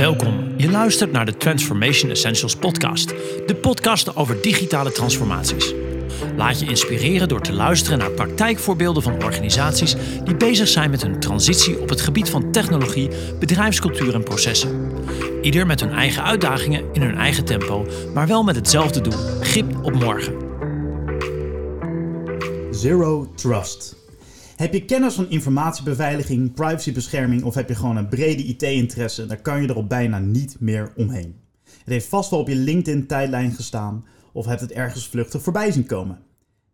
Welkom. Je luistert naar de Transformation Essentials podcast, de podcast over digitale transformaties. Laat je inspireren door te luisteren naar praktijkvoorbeelden van organisaties die bezig zijn met hun transitie op het gebied van technologie, bedrijfscultuur en processen. Ieder met hun eigen uitdagingen in hun eigen tempo, maar wel met hetzelfde doel: grip op morgen. Zero Trust. Heb je kennis van informatiebeveiliging, privacybescherming of heb je gewoon een brede IT-interesse, dan kan je er al bijna niet meer omheen. Het heeft vast wel op je LinkedIn-tijdlijn gestaan of hebt het ergens vluchtig voorbij zien komen.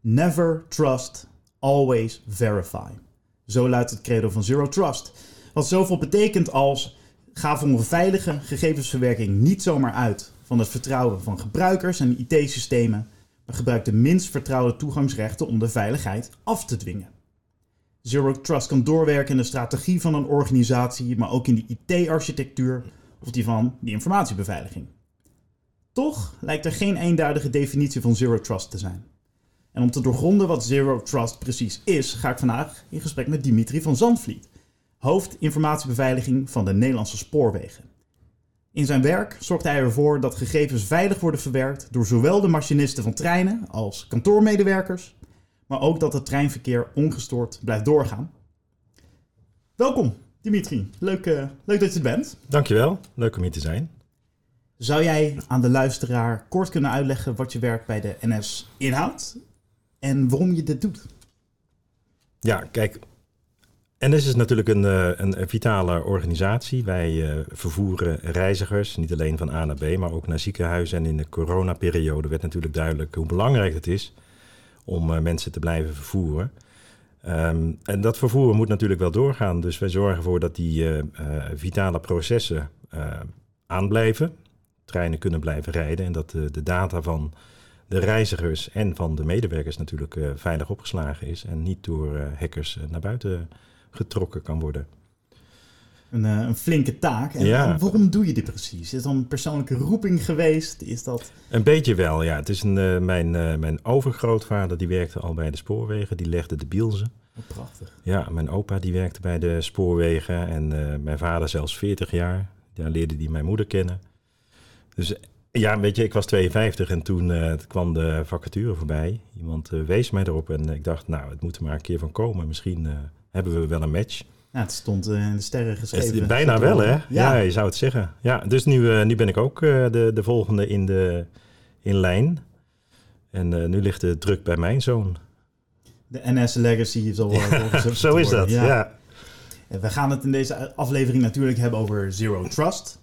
Never trust, always verify. Zo luidt het credo van Zero Trust. Wat zoveel betekent als ga voor een veilige gegevensverwerking niet zomaar uit van het vertrouwen van gebruikers en IT-systemen, maar gebruik de minst vertrouwde toegangsrechten om de veiligheid af te dwingen. Zero Trust kan doorwerken in de strategie van een organisatie, maar ook in de IT-architectuur of die van de informatiebeveiliging. Toch lijkt er geen eenduidige definitie van Zero Trust te zijn. En om te doorgronden wat Zero Trust precies is, ga ik vandaag in gesprek met Dimitri van Zandvliet, hoofd informatiebeveiliging van de Nederlandse Spoorwegen. In zijn werk zorgt hij ervoor dat gegevens veilig worden verwerkt door zowel de machinisten van treinen als kantoormedewerkers, maar ook dat het treinverkeer ongestoord blijft doorgaan. Welkom, Dimitri. Leuk, uh, leuk dat je er bent. Dankjewel, leuk om hier te zijn. Zou jij aan de luisteraar kort kunnen uitleggen wat je werk bij de NS inhoudt en waarom je dit doet? Ja, kijk, NS is natuurlijk een, eh, een, een vitale organisatie. Wij uh, vervoeren reizigers, niet alleen van A naar B, maar ook naar ziekenhuizen. En in de coronaperiode werd natuurlijk duidelijk hoe belangrijk het is om uh, mensen te blijven vervoeren. Um, en dat vervoeren moet natuurlijk wel doorgaan. Dus wij zorgen ervoor dat die vitale processen aanblijven. Treinen kunnen blijven rijden en dat de data van de reizigers en van de medewerkers natuurlijk veilig opgeslagen is. En niet door hackers naar buiten getrokken kan worden. Een, uh, een flinke taak. En ja. waarom doe je dit precies? Is het dan een persoonlijke roeping geweest? Is dat... Een beetje wel, ja. Het is een, uh, mijn, uh, mijn overgrootvader die werkte al bij de spoorwegen. Die legde de bielzen. Oh, prachtig. Ja, mijn opa die werkte bij de spoorwegen. En mijn vader zelfs 40 jaar. Daar leerde hij mijn moeder kennen. Dus ja, weet je, ik was 52 en toen kwam de vacature voorbij. Iemand wees mij erop en ik dacht, nou, het moet er maar een keer van komen. Misschien hebben we wel een match. Het stond in de sterren geschreven. bijna wel, hè? Ja. je zou het zeggen. Ja, dus nu, uh, nu ben ik ook uh, de, de volgende in, de, in lijn. En nu ligt de druk bij mijn zoon. De NS Legacy zal ja, Zo is dat, ja. ja. We gaan het in deze aflevering natuurlijk hebben over Zero Trust.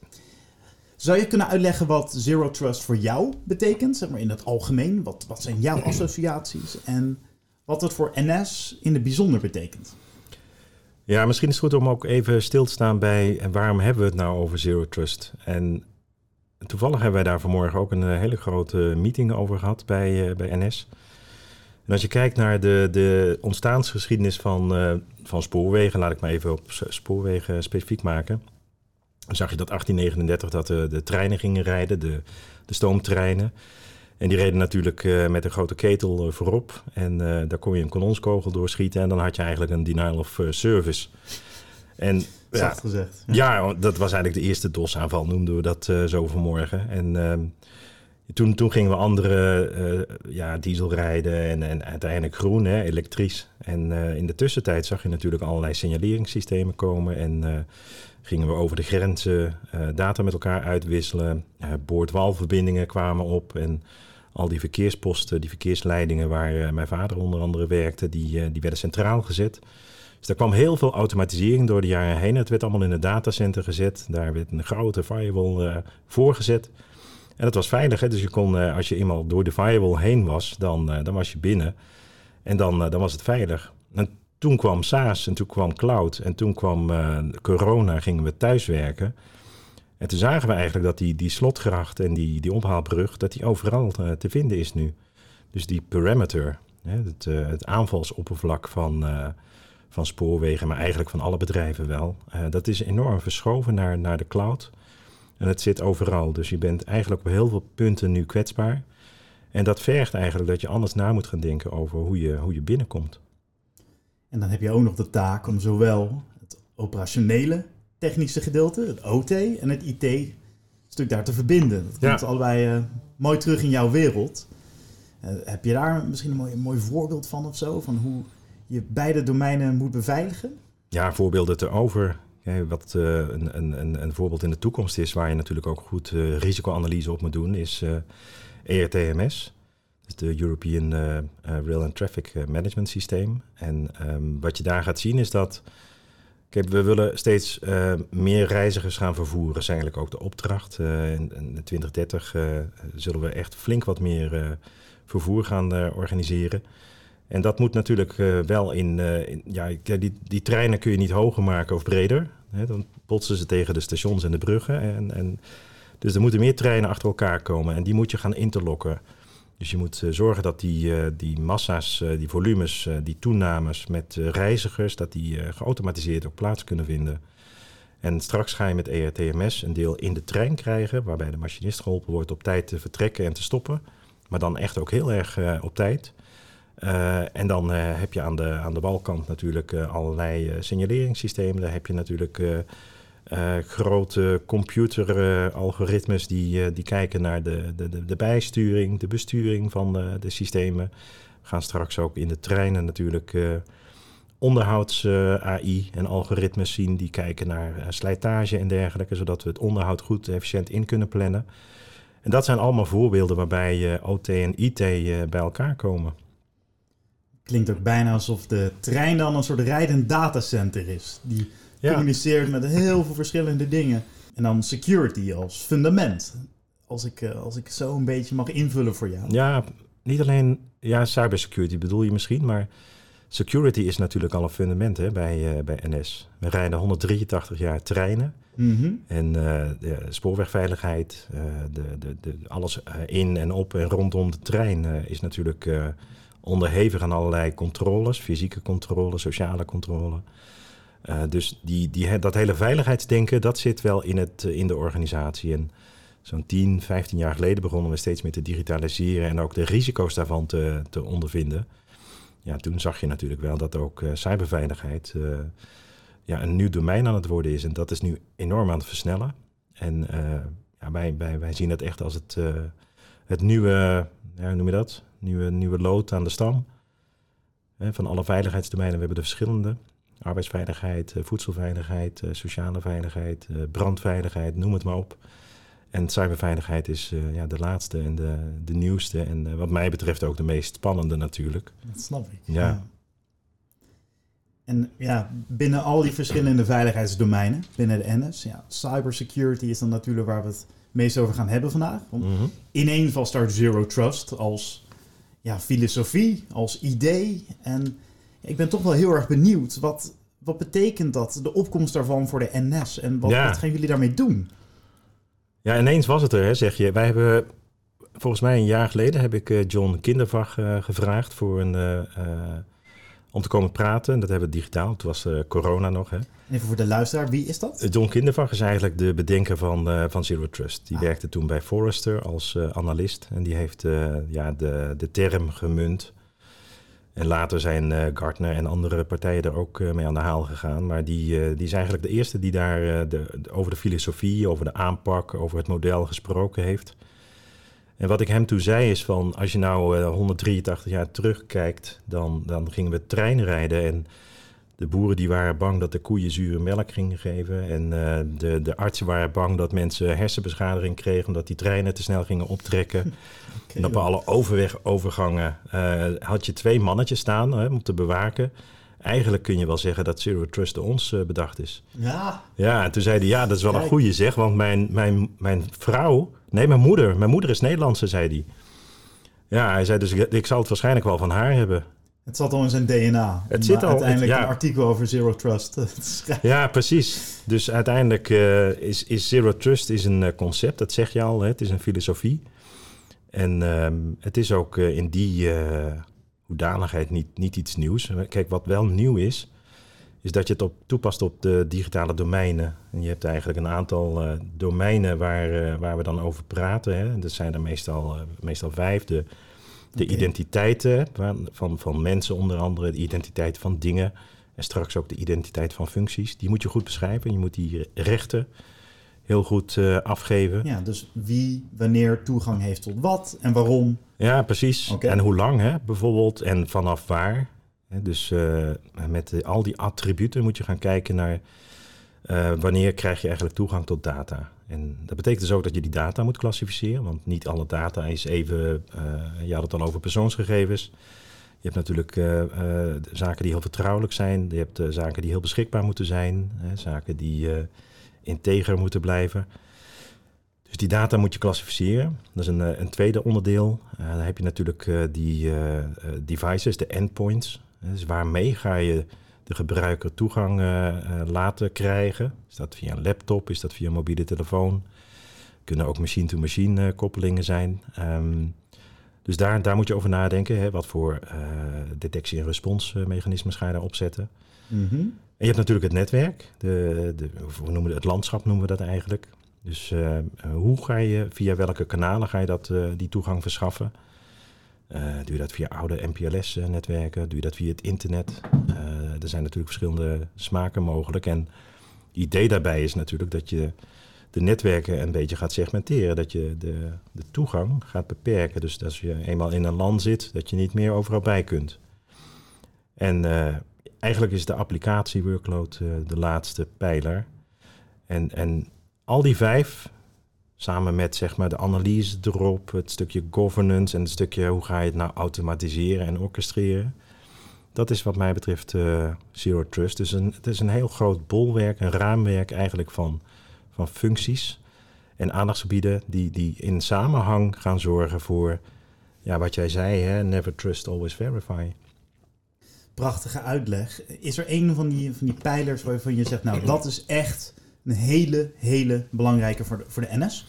Zou je kunnen uitleggen wat Zero Trust voor jou betekent, zeg maar in het algemeen? Wat, wat zijn jouw associaties en wat het voor NS in het bijzonder betekent? Ja, misschien is het goed om ook even stil te staan bij waarom hebben we het nou over Zero Trust? En toevallig hebben wij daar vanmorgen ook een eh, hele grote meeting over gehad bij, uh, bij NS. En als je kijkt naar de, de ontstaansgeschiedenis van, uh, van spoorwegen, laat ik maar even op spoorwegen specifiek maken. Dan zag je dat 1839 dat de, de treinen gingen rijden, de, de stoomtreinen. En die reden natuurlijk uh, met een grote ketel uh, voorop. En uh, daar kon je een kanonskogel doorschieten. En dan had je eigenlijk een denial of service. En, ja, gezegd. Ja. ja. dat was eigenlijk de eerste DOS-aanval, noemden we dat zo vanmorgen. En ehm, toen, toen gingen we andere ja, diesel rijden en, en uiteindelijk groen, hè, elektrisch. En in de tussentijd zag je natuurlijk allerlei signaleringssystemen komen. En gingen we over de grenzen data met elkaar uitwisselen. boordwalverbindingen kwamen op en al die verkeersposten, die verkeersleidingen waar uh, mijn vader onder andere werkte, die, uh, die werden centraal gezet. Dus daar kwam heel veel automatisering door de jaren heen. Het werd allemaal in een datacenter gezet. Daar werd een grote firewall uh, voorgezet. En dat was veilig. Hè? Dus je kon, als je eenmaal door de firewall heen was, dan, dan was je binnen. En dan, dan was het veilig. En toen kwam SaaS en toen kwam cloud en toen kwam corona, gingen we thuiswerken. En toen zagen we eigenlijk dat die, die slotgracht en die, die ophaalbrug, dat die overal uh, te vinden is nu. Dus die parameter, hè, het, uh, het aanvalsoppervlak van, uh, van spoorwegen, maar eigenlijk van alle bedrijven wel, dat is enorm verschoven naar, naar de cloud. En het zit overal. Dus je bent eigenlijk op heel veel punten nu kwetsbaar. En dat vergt eigenlijk dat je anders na moet gaan denken over hoe je, hoe je binnenkomt. En dan heb je ook nog de taak om zowel het operationele technische gedeelte, het OT, en het IT-stuk daar te verbinden. Dat komt Ja. allebei eh, mooi terug in jouw wereld. Eh, heb je daar misschien een mooi, een mooi voorbeeld van of zo? Van hoe je beide domeinen moet beveiligen? Ja, voorbeelden erover. Wat eh, een, een, een, een voorbeeld in de toekomst is, waar je natuurlijk ook goed risicoanalyse op moet doen, is ERTMS. Dus de European Rail and Traffic Management Systeem. En ehm, wat je daar gaat zien is dat. Kijk, we willen steeds eh, meer reizigers gaan vervoeren. Is eigenlijk ook de opdracht. Eh, in, in 2030 eh, zullen we echt flink wat meer vervoer gaan organiseren. En dat moet natuurlijk wel in, ja, die, die treinen kun je niet hoger maken of breder. Hè, dan botsen ze tegen de stations en de bruggen. En, en, dus er moeten meer treinen achter elkaar komen en die moet je gaan interlokken. Dus je moet eh, zorgen dat die, eh, die massa's, eh, die volumes, die toenames met reizigers, dat die geautomatiseerd ook plaats kunnen vinden. En straks ga je met ERTMS een deel in de trein krijgen, waarbij de machinist geholpen wordt op tijd te vertrekken en te stoppen. Maar dan echt ook heel erg op tijd. En dan heb je aan de, aan de walkant natuurlijk allerlei signaleringssystemen. Daar heb je natuurlijk eh, grote computeralgoritmes die, eh, die kijken naar de, de, de, bijsturing, de besturing van de, de systemen. We gaan straks ook in de treinen natuurlijk eh, onderhouds-AI en algoritmes zien die kijken naar slijtage en dergelijke, zodat we het onderhoud goed efficiënt in kunnen plannen. En dat zijn allemaal voorbeelden waarbij OT en IT bij elkaar komen. Klinkt ook bijna alsof de trein dan een soort rijdend datacenter is. Die Ja. communiceert met heel veel verschillende dingen. En dan security als fundament. Als ik, eh, als ik zo een beetje mag invullen voor jou. Ja, niet alleen ja, cybersecurity bedoel je misschien, maar security is natuurlijk al een fundament hè, bij, eh, bij NS. We rijden 183 jaar treinen Mhm. en eh, de spoorwegveiligheid, de, de, de, alles in en op en rondom de trein is natuurlijk onderhevig aan allerlei controles, fysieke controle, sociale controle. Eh, dus die, die, dat hele veiligheidsdenken, dat zit wel in, het, eh, in de organisatie. En zo'n 10, 15 jaar geleden begonnen we steeds meer te digitaliseren en ook de risico's daarvan te, te ondervinden. Ja, toen zag je natuurlijk wel dat ook eh, cyberveiligheid ja, een nieuw domein aan het worden is. En dat is nu enorm aan het versnellen. En ja, wij, wij, zien het echt als het, het nieuwe, ja, hoe noem je dat? Nieuwe, nieuwe lood aan de stam. Van alle veiligheidsdomeinen. We hebben de verschillende. Arbeidsveiligheid, eh, voedselveiligheid, eh, sociale veiligheid, eh, brandveiligheid, noem het maar op. En cyberveiligheid is ja, de laatste en de, de nieuwste. En wat mij betreft ook de meest spannende natuurlijk. Dat snap ik. Ja. En ja, binnen al die verschillende veiligheidsdomeinen, binnen de NS, ja, cybersecurity is dan natuurlijk waar we het meest over gaan hebben vandaag. Want Mhm. ineens was daar Zero Trust als ja, filosofie, als idee. En ik ben toch wel heel erg benieuwd, wat, wat betekent dat, de opkomst daarvan voor de NS? En wat, Ja. wat gaan jullie daarmee doen? Ja, ineens was het er, hè, zeg je. Wij hebben, volgens mij een jaar geleden, heb ik eh, John Kindervag eh, gevraagd voor een, eh, om te komen praten. En dat hebben we digitaal. Toen was corona nog. Hè. En even voor de luisteraar, wie is dat? John Kindervag is eigenlijk de bedenker van, van Zero Trust. Die Ah. werkte toen bij Forrester als analist. En die heeft ja, de, de term gemunt. En later zijn eh, Gartner en andere partijen er ook eh, mee aan de haal gegaan. Maar die, eh, die is eigenlijk de eerste die daar de, over de filosofie, over de aanpak, over het model gesproken heeft. En wat ik hem toen zei is van, als je nou eh, 183 jaar terugkijkt, dan, dan gingen we trein rijden en de boeren die waren bang dat de koeien zure melk gingen geven. En eh, de, de artsen waren bang dat mensen hersenbeschadiging kregen omdat die treinen te snel gingen optrekken. En op alle overwegovergangen eh, had je twee mannetjes staan hè, om te bewaken. Eigenlijk kun je wel zeggen dat Zero Trust door ons eh, bedacht is. Ja, Ja, en toen zei hij, ja, dat is wel een goeie zeg, want mijn, mijn, mijn vrouw, nee, mijn moeder, mijn moeder is Nederlandse, zei hij. Ja, hij zei dus, ik, ik zal het waarschijnlijk wel van haar hebben. Het zat al in zijn DNA. Het zit al- uiteindelijk het- ja. een artikel over Zero Trust. Ja, precies. Dus uiteindelijk eh, is, is Zero Trust is een eh, concept, dat zeg je al, hè? het is een filosofie. En ehm, het is ook eh, in die hoedanigheid niet, niet iets nieuws. Kijk, wat wel nieuw is, is dat je het op, toepast op de digitale domeinen. En je hebt eigenlijk een aantal domeinen waar, waar we dan over praten. Hè? Dat zijn er meestal, meestal vijf. De, de identiteiten van, van, van mensen onder andere, de identiteit van dingen. En straks ook de identiteit van functies. Die moet je goed beschrijven. Je moet die rechten heel goed uh, afgeven. Ja, dus wie wanneer toegang heeft tot wat en waarom. Ja, precies. Okay. En hoe lang hè, bijvoorbeeld en vanaf waar. Dus uh, met al die attributen moet je gaan kijken naar uh, wanneer krijg je eigenlijk toegang tot data. En dat betekent dus ook dat je die data moet klassificeren, want niet alle data is even, je had het al over persoonsgegevens. Je hebt natuurlijk zaken die heel vertrouwelijk zijn, je hebt zaken die heel beschikbaar moeten zijn, zaken die integer moeten blijven. Dus die data moet je klassificeren. Dat is een, een tweede onderdeel. Uh, dan heb je natuurlijk uh, die uh, devices, de endpoints. Dus waarmee ga je de gebruiker toegang laten krijgen? Is dat via een laptop? Is dat via een mobiele telefoon? Kunnen ook machine-to-machine -machine koppelingen zijn. Um, dus daar, daar moet je over nadenken. Hè? Wat voor detectie- en responsmechanismes ga je daar opzetten? Mm -hmm. En je hebt natuurlijk het netwerk. De, de, we noemen het, het landschap noemen we dat eigenlijk. Dus uh, hoe ga je, via welke kanalen ga je dat, uh, die toegang verschaffen? Uh, doe je dat via oude MPLS-netwerken? Doe je dat via het internet? er zijn natuurlijk verschillende smaken mogelijk. En het idee daarbij is natuurlijk dat je de netwerken een beetje gaat segmenteren. Dat je de, de toegang gaat beperken. Dus als je eenmaal in een land zit, dat je niet meer overal bij kunt. En eigenlijk is de applicatie workload de laatste pijler. En, en al die vijf, samen met zeg maar de analyse erop, het stukje governance en het stukje hoe ga je het nou automatiseren en orchestreren. Dat is wat mij betreft uh, Zero Trust. Dus een, het is een heel groot bolwerk, een raamwerk eigenlijk van, van functies en aandachtsgebieden die, die in samenhang gaan zorgen voor ja, wat jij zei, hè, never trust, always verify. Prachtige uitleg. Is er een van die, van die pijlers waarvan je zegt, nou dat is echt een hele, hele belangrijke voor de, voor de NS?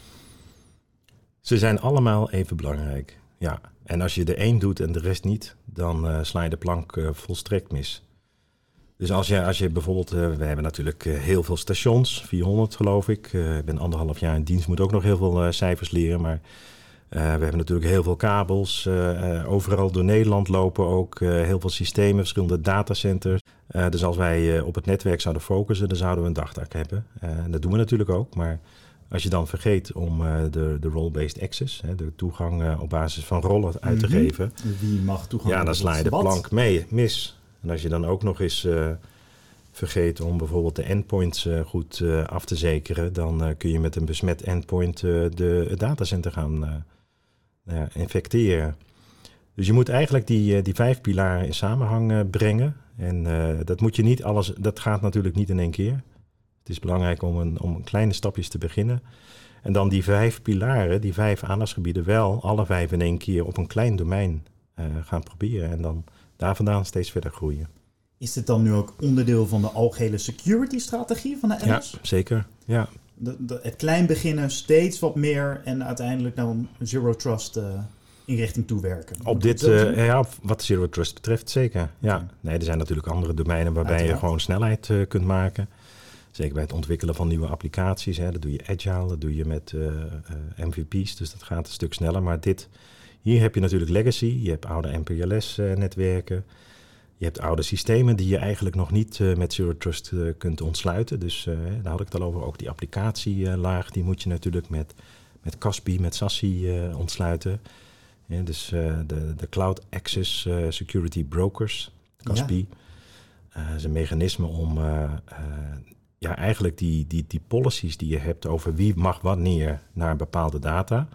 Ze zijn allemaal even belangrijk, ja. En als je de een doet en de rest niet, dan uh, sla je de plank uh, volstrekt mis. Dus als je, als je bijvoorbeeld, uh, we hebben natuurlijk heel veel stations, 400 geloof ik. ik ben anderhalf jaar in dienst, moet ook nog heel veel cijfers leren. Maar we hebben natuurlijk heel veel kabels. overal door Nederland lopen ook heel veel systemen, verschillende datacenters. Uh, dus als wij uh, op het netwerk zouden focussen, dan zouden we een dagtaak hebben. Uh, en dat doen we natuurlijk ook. Maar als je dan vergeet om de, de role-based access, hè, de toegang op basis van rollen uit te mm -hmm. geven. Wie mag toegang Ja, dan sla je de plank mee, mis. En als je dan ook nog eens vergeet om bijvoorbeeld de endpoints goed af te zekeren, dan kun je met een besmet endpoint de, het datacenter gaan infecteren. Dus je moet eigenlijk die, die vijf pilaren in samenhang brengen. En uh, dat moet je niet alles, dat gaat natuurlijk niet in één keer. Het is belangrijk om, een, om kleine stapjes te beginnen. En dan die vijf pilaren, die vijf aandachtsgebieden, wel alle vijf in één keer op een klein domein uh, gaan proberen. En dan daar vandaan steeds verder groeien. Is dit dan nu ook onderdeel van de algehele security-strategie van de NS? Ja, zeker. Ja. De, de, het klein beginnen, steeds wat meer en uiteindelijk dan zero trust. Uh, in richting toewerken. Op dit, uh, ja, wat Zero Trust betreft zeker. Ja, nee, er zijn natuurlijk andere domeinen waarbij Uiteraard. je gewoon snelheid uh, kunt maken. Zeker bij het ontwikkelen van nieuwe applicaties. Hè, dat doe je agile, dat doe je met uh, MVP's, dus dat gaat een stuk sneller. Maar dit, hier heb je natuurlijk legacy, je hebt oude MPLS-netwerken. Je hebt oude systemen die je eigenlijk nog niet met Zero Trust kunt ontsluiten. Dus daar had ik het al over. Ook die applicatielaag, die moet je natuurlijk met, met Caspi, met SASI ontsluiten. Ja, dus uh, de, de Cloud Access uh, Security Brokers, CASPI, ja. uh, is een mechanisme om ja, eigenlijk die, die, die policies die je hebt over wie mag wanneer naar bepaalde data,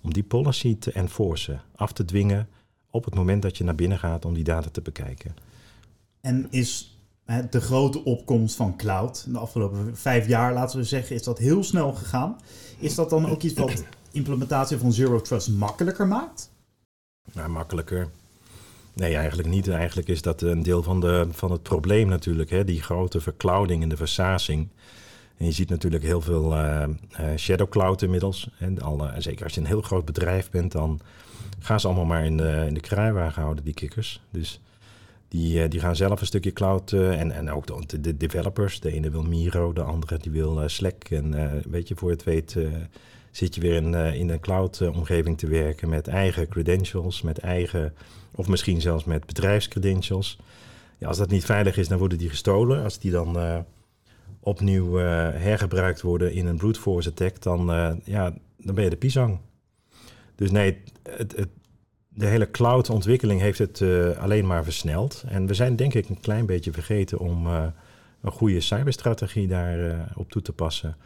om die policy te enforcen, af te dwingen op het moment dat je naar binnen gaat om die data te bekijken. En is de grote opkomst van cloud, de afgelopen vijf jaar laten we zeggen, is dat heel snel gegaan. Is dat dan ook iets wat implementatie van Zero Trust makkelijker maakt? Makkelijker. Nee, eigenlijk niet. Eigenlijk is dat een deel van, de, van het probleem natuurlijk. Hè? Die grote verclouding en de versazing. En je ziet natuurlijk heel veel uh, shadow cloud inmiddels. En alle, zeker als je een heel groot bedrijf bent, dan gaan ze allemaal maar in de, in de kruiwagen houden, die kikkers. Dus die, uh, die gaan zelf een stukje cloud. en, en ook de, de, developers. De ene wil Miro, de andere die wil Slack. En weet je, voor het weet zit je weer in, uh, in een cloud-omgeving te werken met eigen credentials, met eigen, of misschien zelfs met bedrijfscredentials. Ja, als dat niet veilig is, dan worden die gestolen. Als die dan eh, opnieuw eh, hergebruikt worden in een brute force attack, dan, eh, ja, dan ben je de pisang. Dus nee, het, het, de hele cloud-ontwikkeling heeft het alleen maar versneld. En we zijn denk ik een klein beetje vergeten om een goede cyberstrategie daar op toe te passen.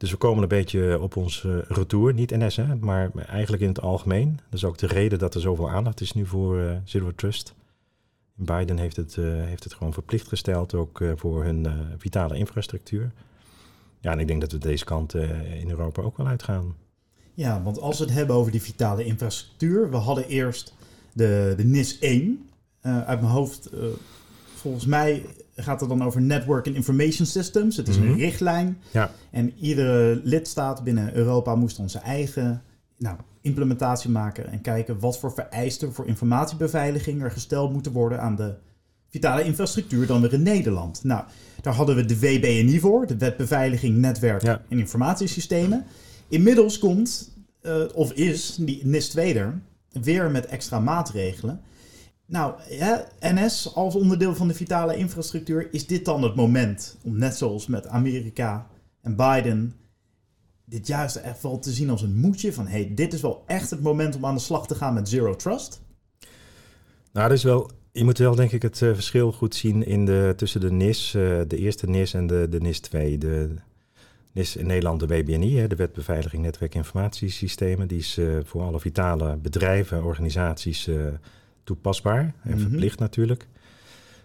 Dus we komen een beetje op ons retour, niet NS, hè, maar eigenlijk in het algemeen. Dat is ook de reden dat er zoveel aandacht is nu voor Zero Trust. Biden heeft het, uh, heeft het gewoon verplicht gesteld, ook uh, voor hun vitale infrastructuur. Ja, en ik denk dat we deze kant in Europa ook wel uitgaan. Ja, want als we het hebben over die vitale infrastructuur, we hadden eerst de, de NIS 1. uit mijn hoofd, volgens mij gaat het dan over Network and Information Systems. Het is een mhm. richtlijn. Ja. En iedere lidstaat binnen Europa moest dan zijn eigen nou, implementatie maken en kijken wat voor vereisten voor informatiebeveiliging er gesteld moeten worden aan de vitale infrastructuur dan weer in Nederland. Nou, daar hadden we de WBNI voor, de Wet Beveiliging Netwerk en Informatiesystemen. Inmiddels komt, uh, of is, die NIS 2 er, weer met extra maatregelen. Nou, ja, NS als onderdeel van de vitale infrastructuur, is dit dan het moment om net zoals met Amerika en Biden dit juist echt wel te zien als een moedje van hey, dit is wel echt het moment om aan de slag te gaan met Zero Trust? Nou, dat is wel, je moet wel denk ik het uh, verschil goed zien in de, tussen de NIS, uh, de eerste NIS en de, de NIS 2. De NIS in Nederland, de WBNI, hè, de Wet Beveiliging Netwerk Informatiesystemen, die is uh, voor alle vitale bedrijven, organisaties toepasbaar en mhm. verplicht natuurlijk.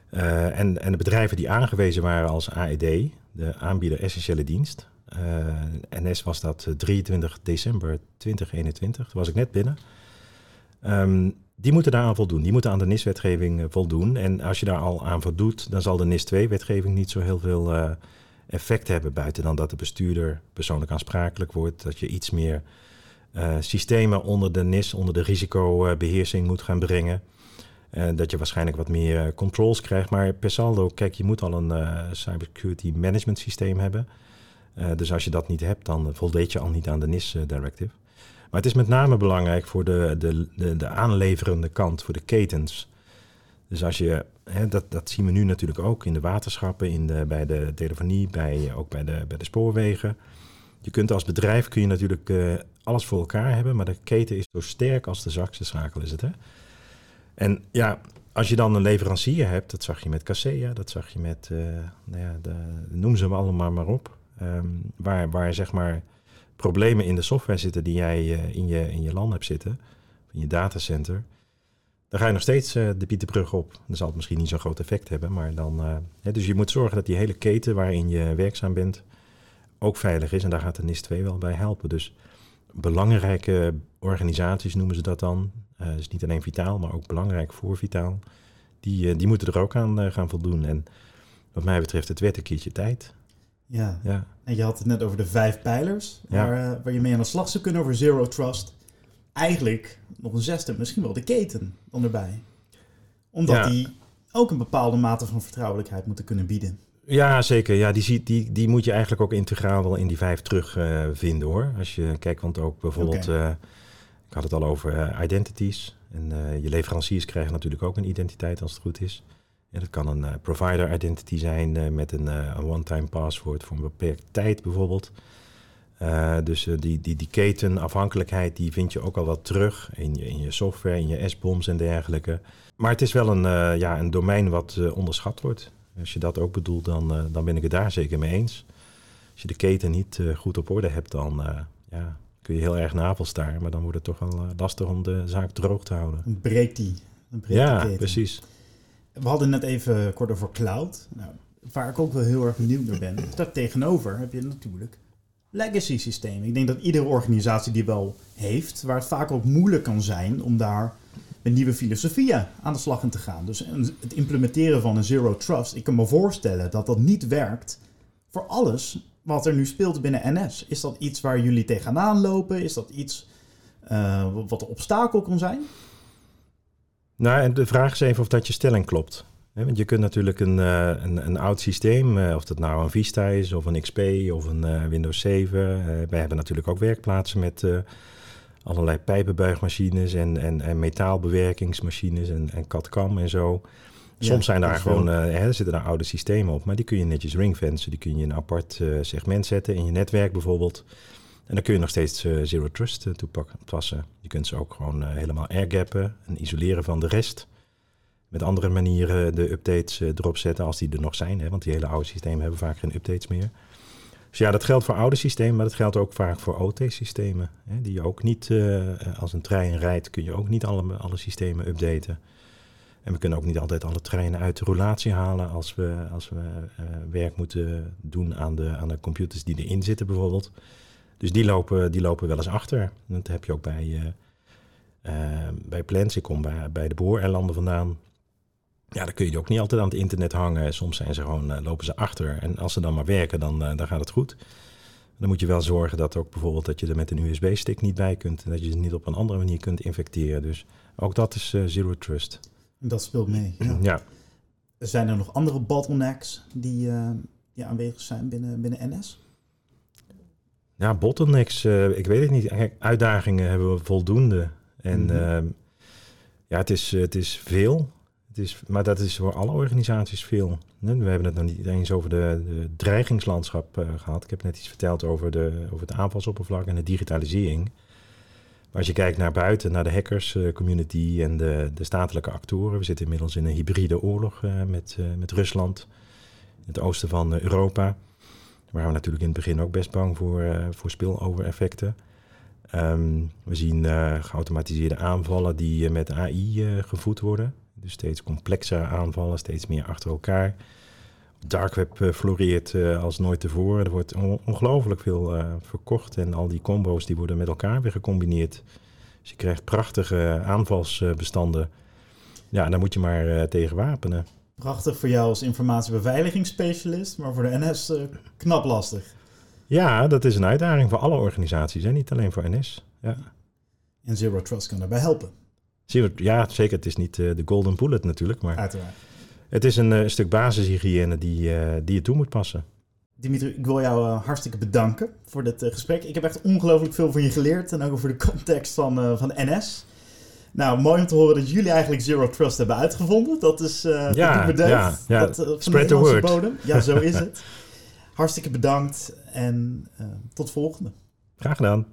en, en de bedrijven die aangewezen waren als AED, de aanbieder essentiële dienst, uh, NS was dat 23 eh, december 2021. Toen was ik net binnen. Um, die moeten daaraan voldoen. Die moeten aan de NIS-wetgeving voldoen. En als je daar al aan voldoet, dan zal de NIS-2-wetgeving niet zo heel veel uh, effect hebben. Buiten dan dat de bestuurder persoonlijk aansprakelijk wordt. Dat je iets meer systemen onder de NIS, onder de risicobeheersing moet gaan brengen. dat je waarschijnlijk wat meer controls krijgt. Maar per saldo, kijk, je moet al een cybersecurity management systeem hebben. Dus als je dat niet hebt, dan voldeed je al niet aan de NIS-directive. Maar het is met name belangrijk voor de, de, de, de aanleverende kant, voor de ketens. Dus als je, hè, dat, dat zien we nu natuurlijk ook in de waterschappen, in de, bij de telefonie, bij, ook bij de, bij de spoorwegen. Je kunt als bedrijf kun je natuurlijk uh, alles voor elkaar hebben, maar de keten is zo sterk als de zwakste schakel is het. Hè? En ja, als je dan een leverancier hebt, dat zag je met Casea, dat zag je met, uh, nou ja, de, noem ze hem allemaal maar op. Ehm, waar, waar zeg maar problemen in de software zitten die jij uh, in, je, in je LAN hebt zitten, in je datacenter, dan ga je nog steeds uh, de Pieterbrug op. Dan zal het misschien niet zo'n groot effect hebben, maar dan... Uh, dus je moet zorgen dat die hele keten waarin je werkzaam bent ook veilig is. En daar gaat de NIS 2 wel bij helpen. Dus belangrijke organisaties noemen ze dat dan. dus niet alleen vitaal, maar ook belangrijk voor vitaal. Die, die moeten er ook aan gaan voldoen. En wat mij betreft, het werd een keertje tijd. Ja. ja. En je had het net over de vijf pijlers waar, waar je mee aan de slag zou kunnen over Zero Trust. Eigenlijk nog een zesde, misschien wel de keten dan erbij. Omdat die ook een bepaalde mate van vertrouwelijkheid moeten kunnen bieden. Ja, zeker. Ja, die, die, die moet je eigenlijk ook integraal wel in die vijf terugvinden uh, hoor. Als je kijkt, want ook bijvoorbeeld, okay. uh, ik had het al over identities. En je leveranciers krijgen natuurlijk ook een identiteit als het goed is. Ja, dat kan een provider identity zijn met een, een one-time password voor een beperkte tijd bijvoorbeeld. dus die, die, die ketenafhankelijkheid die vind je ook al wat terug in je, in je software, in je S-bombs en dergelijke. Maar het is wel een, ja, een domein wat onderschat wordt. Als je dat ook bedoelt, dan, dan ben ik het daar zeker mee eens. Als je de keten niet goed op orde hebt, dan ja, kun je heel erg navelstaar. Maar dan wordt het toch wel lastig om de zaak droog te houden. Breekt die. Breekt ja, precies. We hadden net even kort over cloud. Nou, waar ik ook wel heel erg benieuwd naar ben. Daar tegenover heb je natuurlijk legacy systemen. Ik denk dat iedere organisatie die wel heeft, waar het vaak ook moeilijk kan zijn om daar met nieuwe filosofieën aan de slag in te gaan. Dus het implementeren van een zero trust, ik kan me voorstellen dat dat niet werkt voor alles wat er nu speelt binnen NS. Is dat iets waar jullie tegenaan lopen? Is dat iets uh, wat een obstakel kan zijn? Nou, en de vraag is even of dat je stelling klopt. want je kunt natuurlijk een, uh, een, een, oud systeem, uh, of dat nou een Vista is of een XP of een Windows 7. wij hebben natuurlijk ook werkplaatsen met allerlei pijpenbuigmachines en, en, en metaalbewerkingsmachines en, en CAD-CAM en zo. Soms zijn daar gewoon, uh, hè, zitten daar oude systemen op, maar die kun je netjes ringfencen. Die kun je in een apart uh, segment zetten in je netwerk bijvoorbeeld. En dan kun je nog steeds uh, Zero Trust toepassen. Je kunt ze ook gewoon helemaal airgappen en isoleren van de rest. Met andere manieren de updates erop zetten als die er nog zijn. Hè, want die hele oude systemen hebben vaak geen updates meer. Dus ja, dat geldt voor oude systemen, maar dat geldt ook vaak voor OT-systemen. Die je ook niet, als een trein rijdt, kun je ook niet alle, alle systemen updaten. En we kunnen ook niet altijd alle treinen uit de roulatie halen als we, als we uh, werk moeten doen aan de, aan de computers die erin zitten bijvoorbeeld. Dus die lopen, die lopen wel eens achter. Dat heb je ook bij, uh, bij plans. Ik kom bij, bij de booreilanden vandaan. Ja, dan kun je die ook niet altijd aan het internet hangen. Soms zijn ze gewoon, lopen ze achter. En als ze dan maar werken, dan, dan gaat het goed. Dan moet je wel zorgen dat ook bijvoorbeeld dat je er met een USB-stick niet bij kunt. En dat je ze niet op een andere manier kunt infecteren. Dus ook dat is zero trust. Dat speelt mee. Ja. ja. Zijn er nog andere bottlenecks die, uh, aanwezig zijn binnen, binnen NS? Ja, bottlenecks, uh, ik weet het niet. Uitdagingen hebben we voldoende. En mm -hmm. uh, ja, het is, het is veel. Maar dat is voor alle organisaties veel. We hebben het nog niet eens over de, de dreigingslandschap gehad. Ik heb net iets verteld over, de, over het aanvalsoppervlak en de digitalisering. Maar als je kijkt naar buiten, naar de hackers community en de, de statelijke actoren. We zitten inmiddels in een hybride oorlog uh, met, met Rusland. In het oosten van Europa. Waar we natuurlijk in het begin ook best bang voor, voor spillover-effecten. Um, we zien geautomatiseerde aanvallen die met AI gevoed worden. Dus steeds complexere aanvallen, steeds meer achter elkaar dark web uh, floreert uh, als nooit tevoren. Er wordt on ongelooflijk veel uh, verkocht en al die combo's die worden met elkaar weer gecombineerd. Dus je krijgt prachtige aanvalsbestanden. Ja, daar moet je maar tegen wapenen. Prachtig voor jou als informatiebeveiligingsspecialist, maar voor de NS knap lastig. Ja, dat is een uitdaging voor alle organisaties, hè? niet alleen voor NS. Ja. En Zero Trust kan daarbij helpen. Ja, zeker. Het is niet de golden bullet natuurlijk, maar... Uiteraard. Het is een uh, stuk basishygiëne die, uh, die je toe moet passen. Dimitri, ik wil jou uh, hartstikke bedanken voor dit gesprek. Ik heb echt ongelooflijk veel van je geleerd en ook over de context van, van NS. Nou, mooi om te horen dat jullie eigenlijk Zero Trust hebben uitgevonden. Dat is ja, dat ja, ja. Dat, van Spread the word. bodem. Ja, zo is het. hartstikke bedankt en tot volgende. Graag gedaan.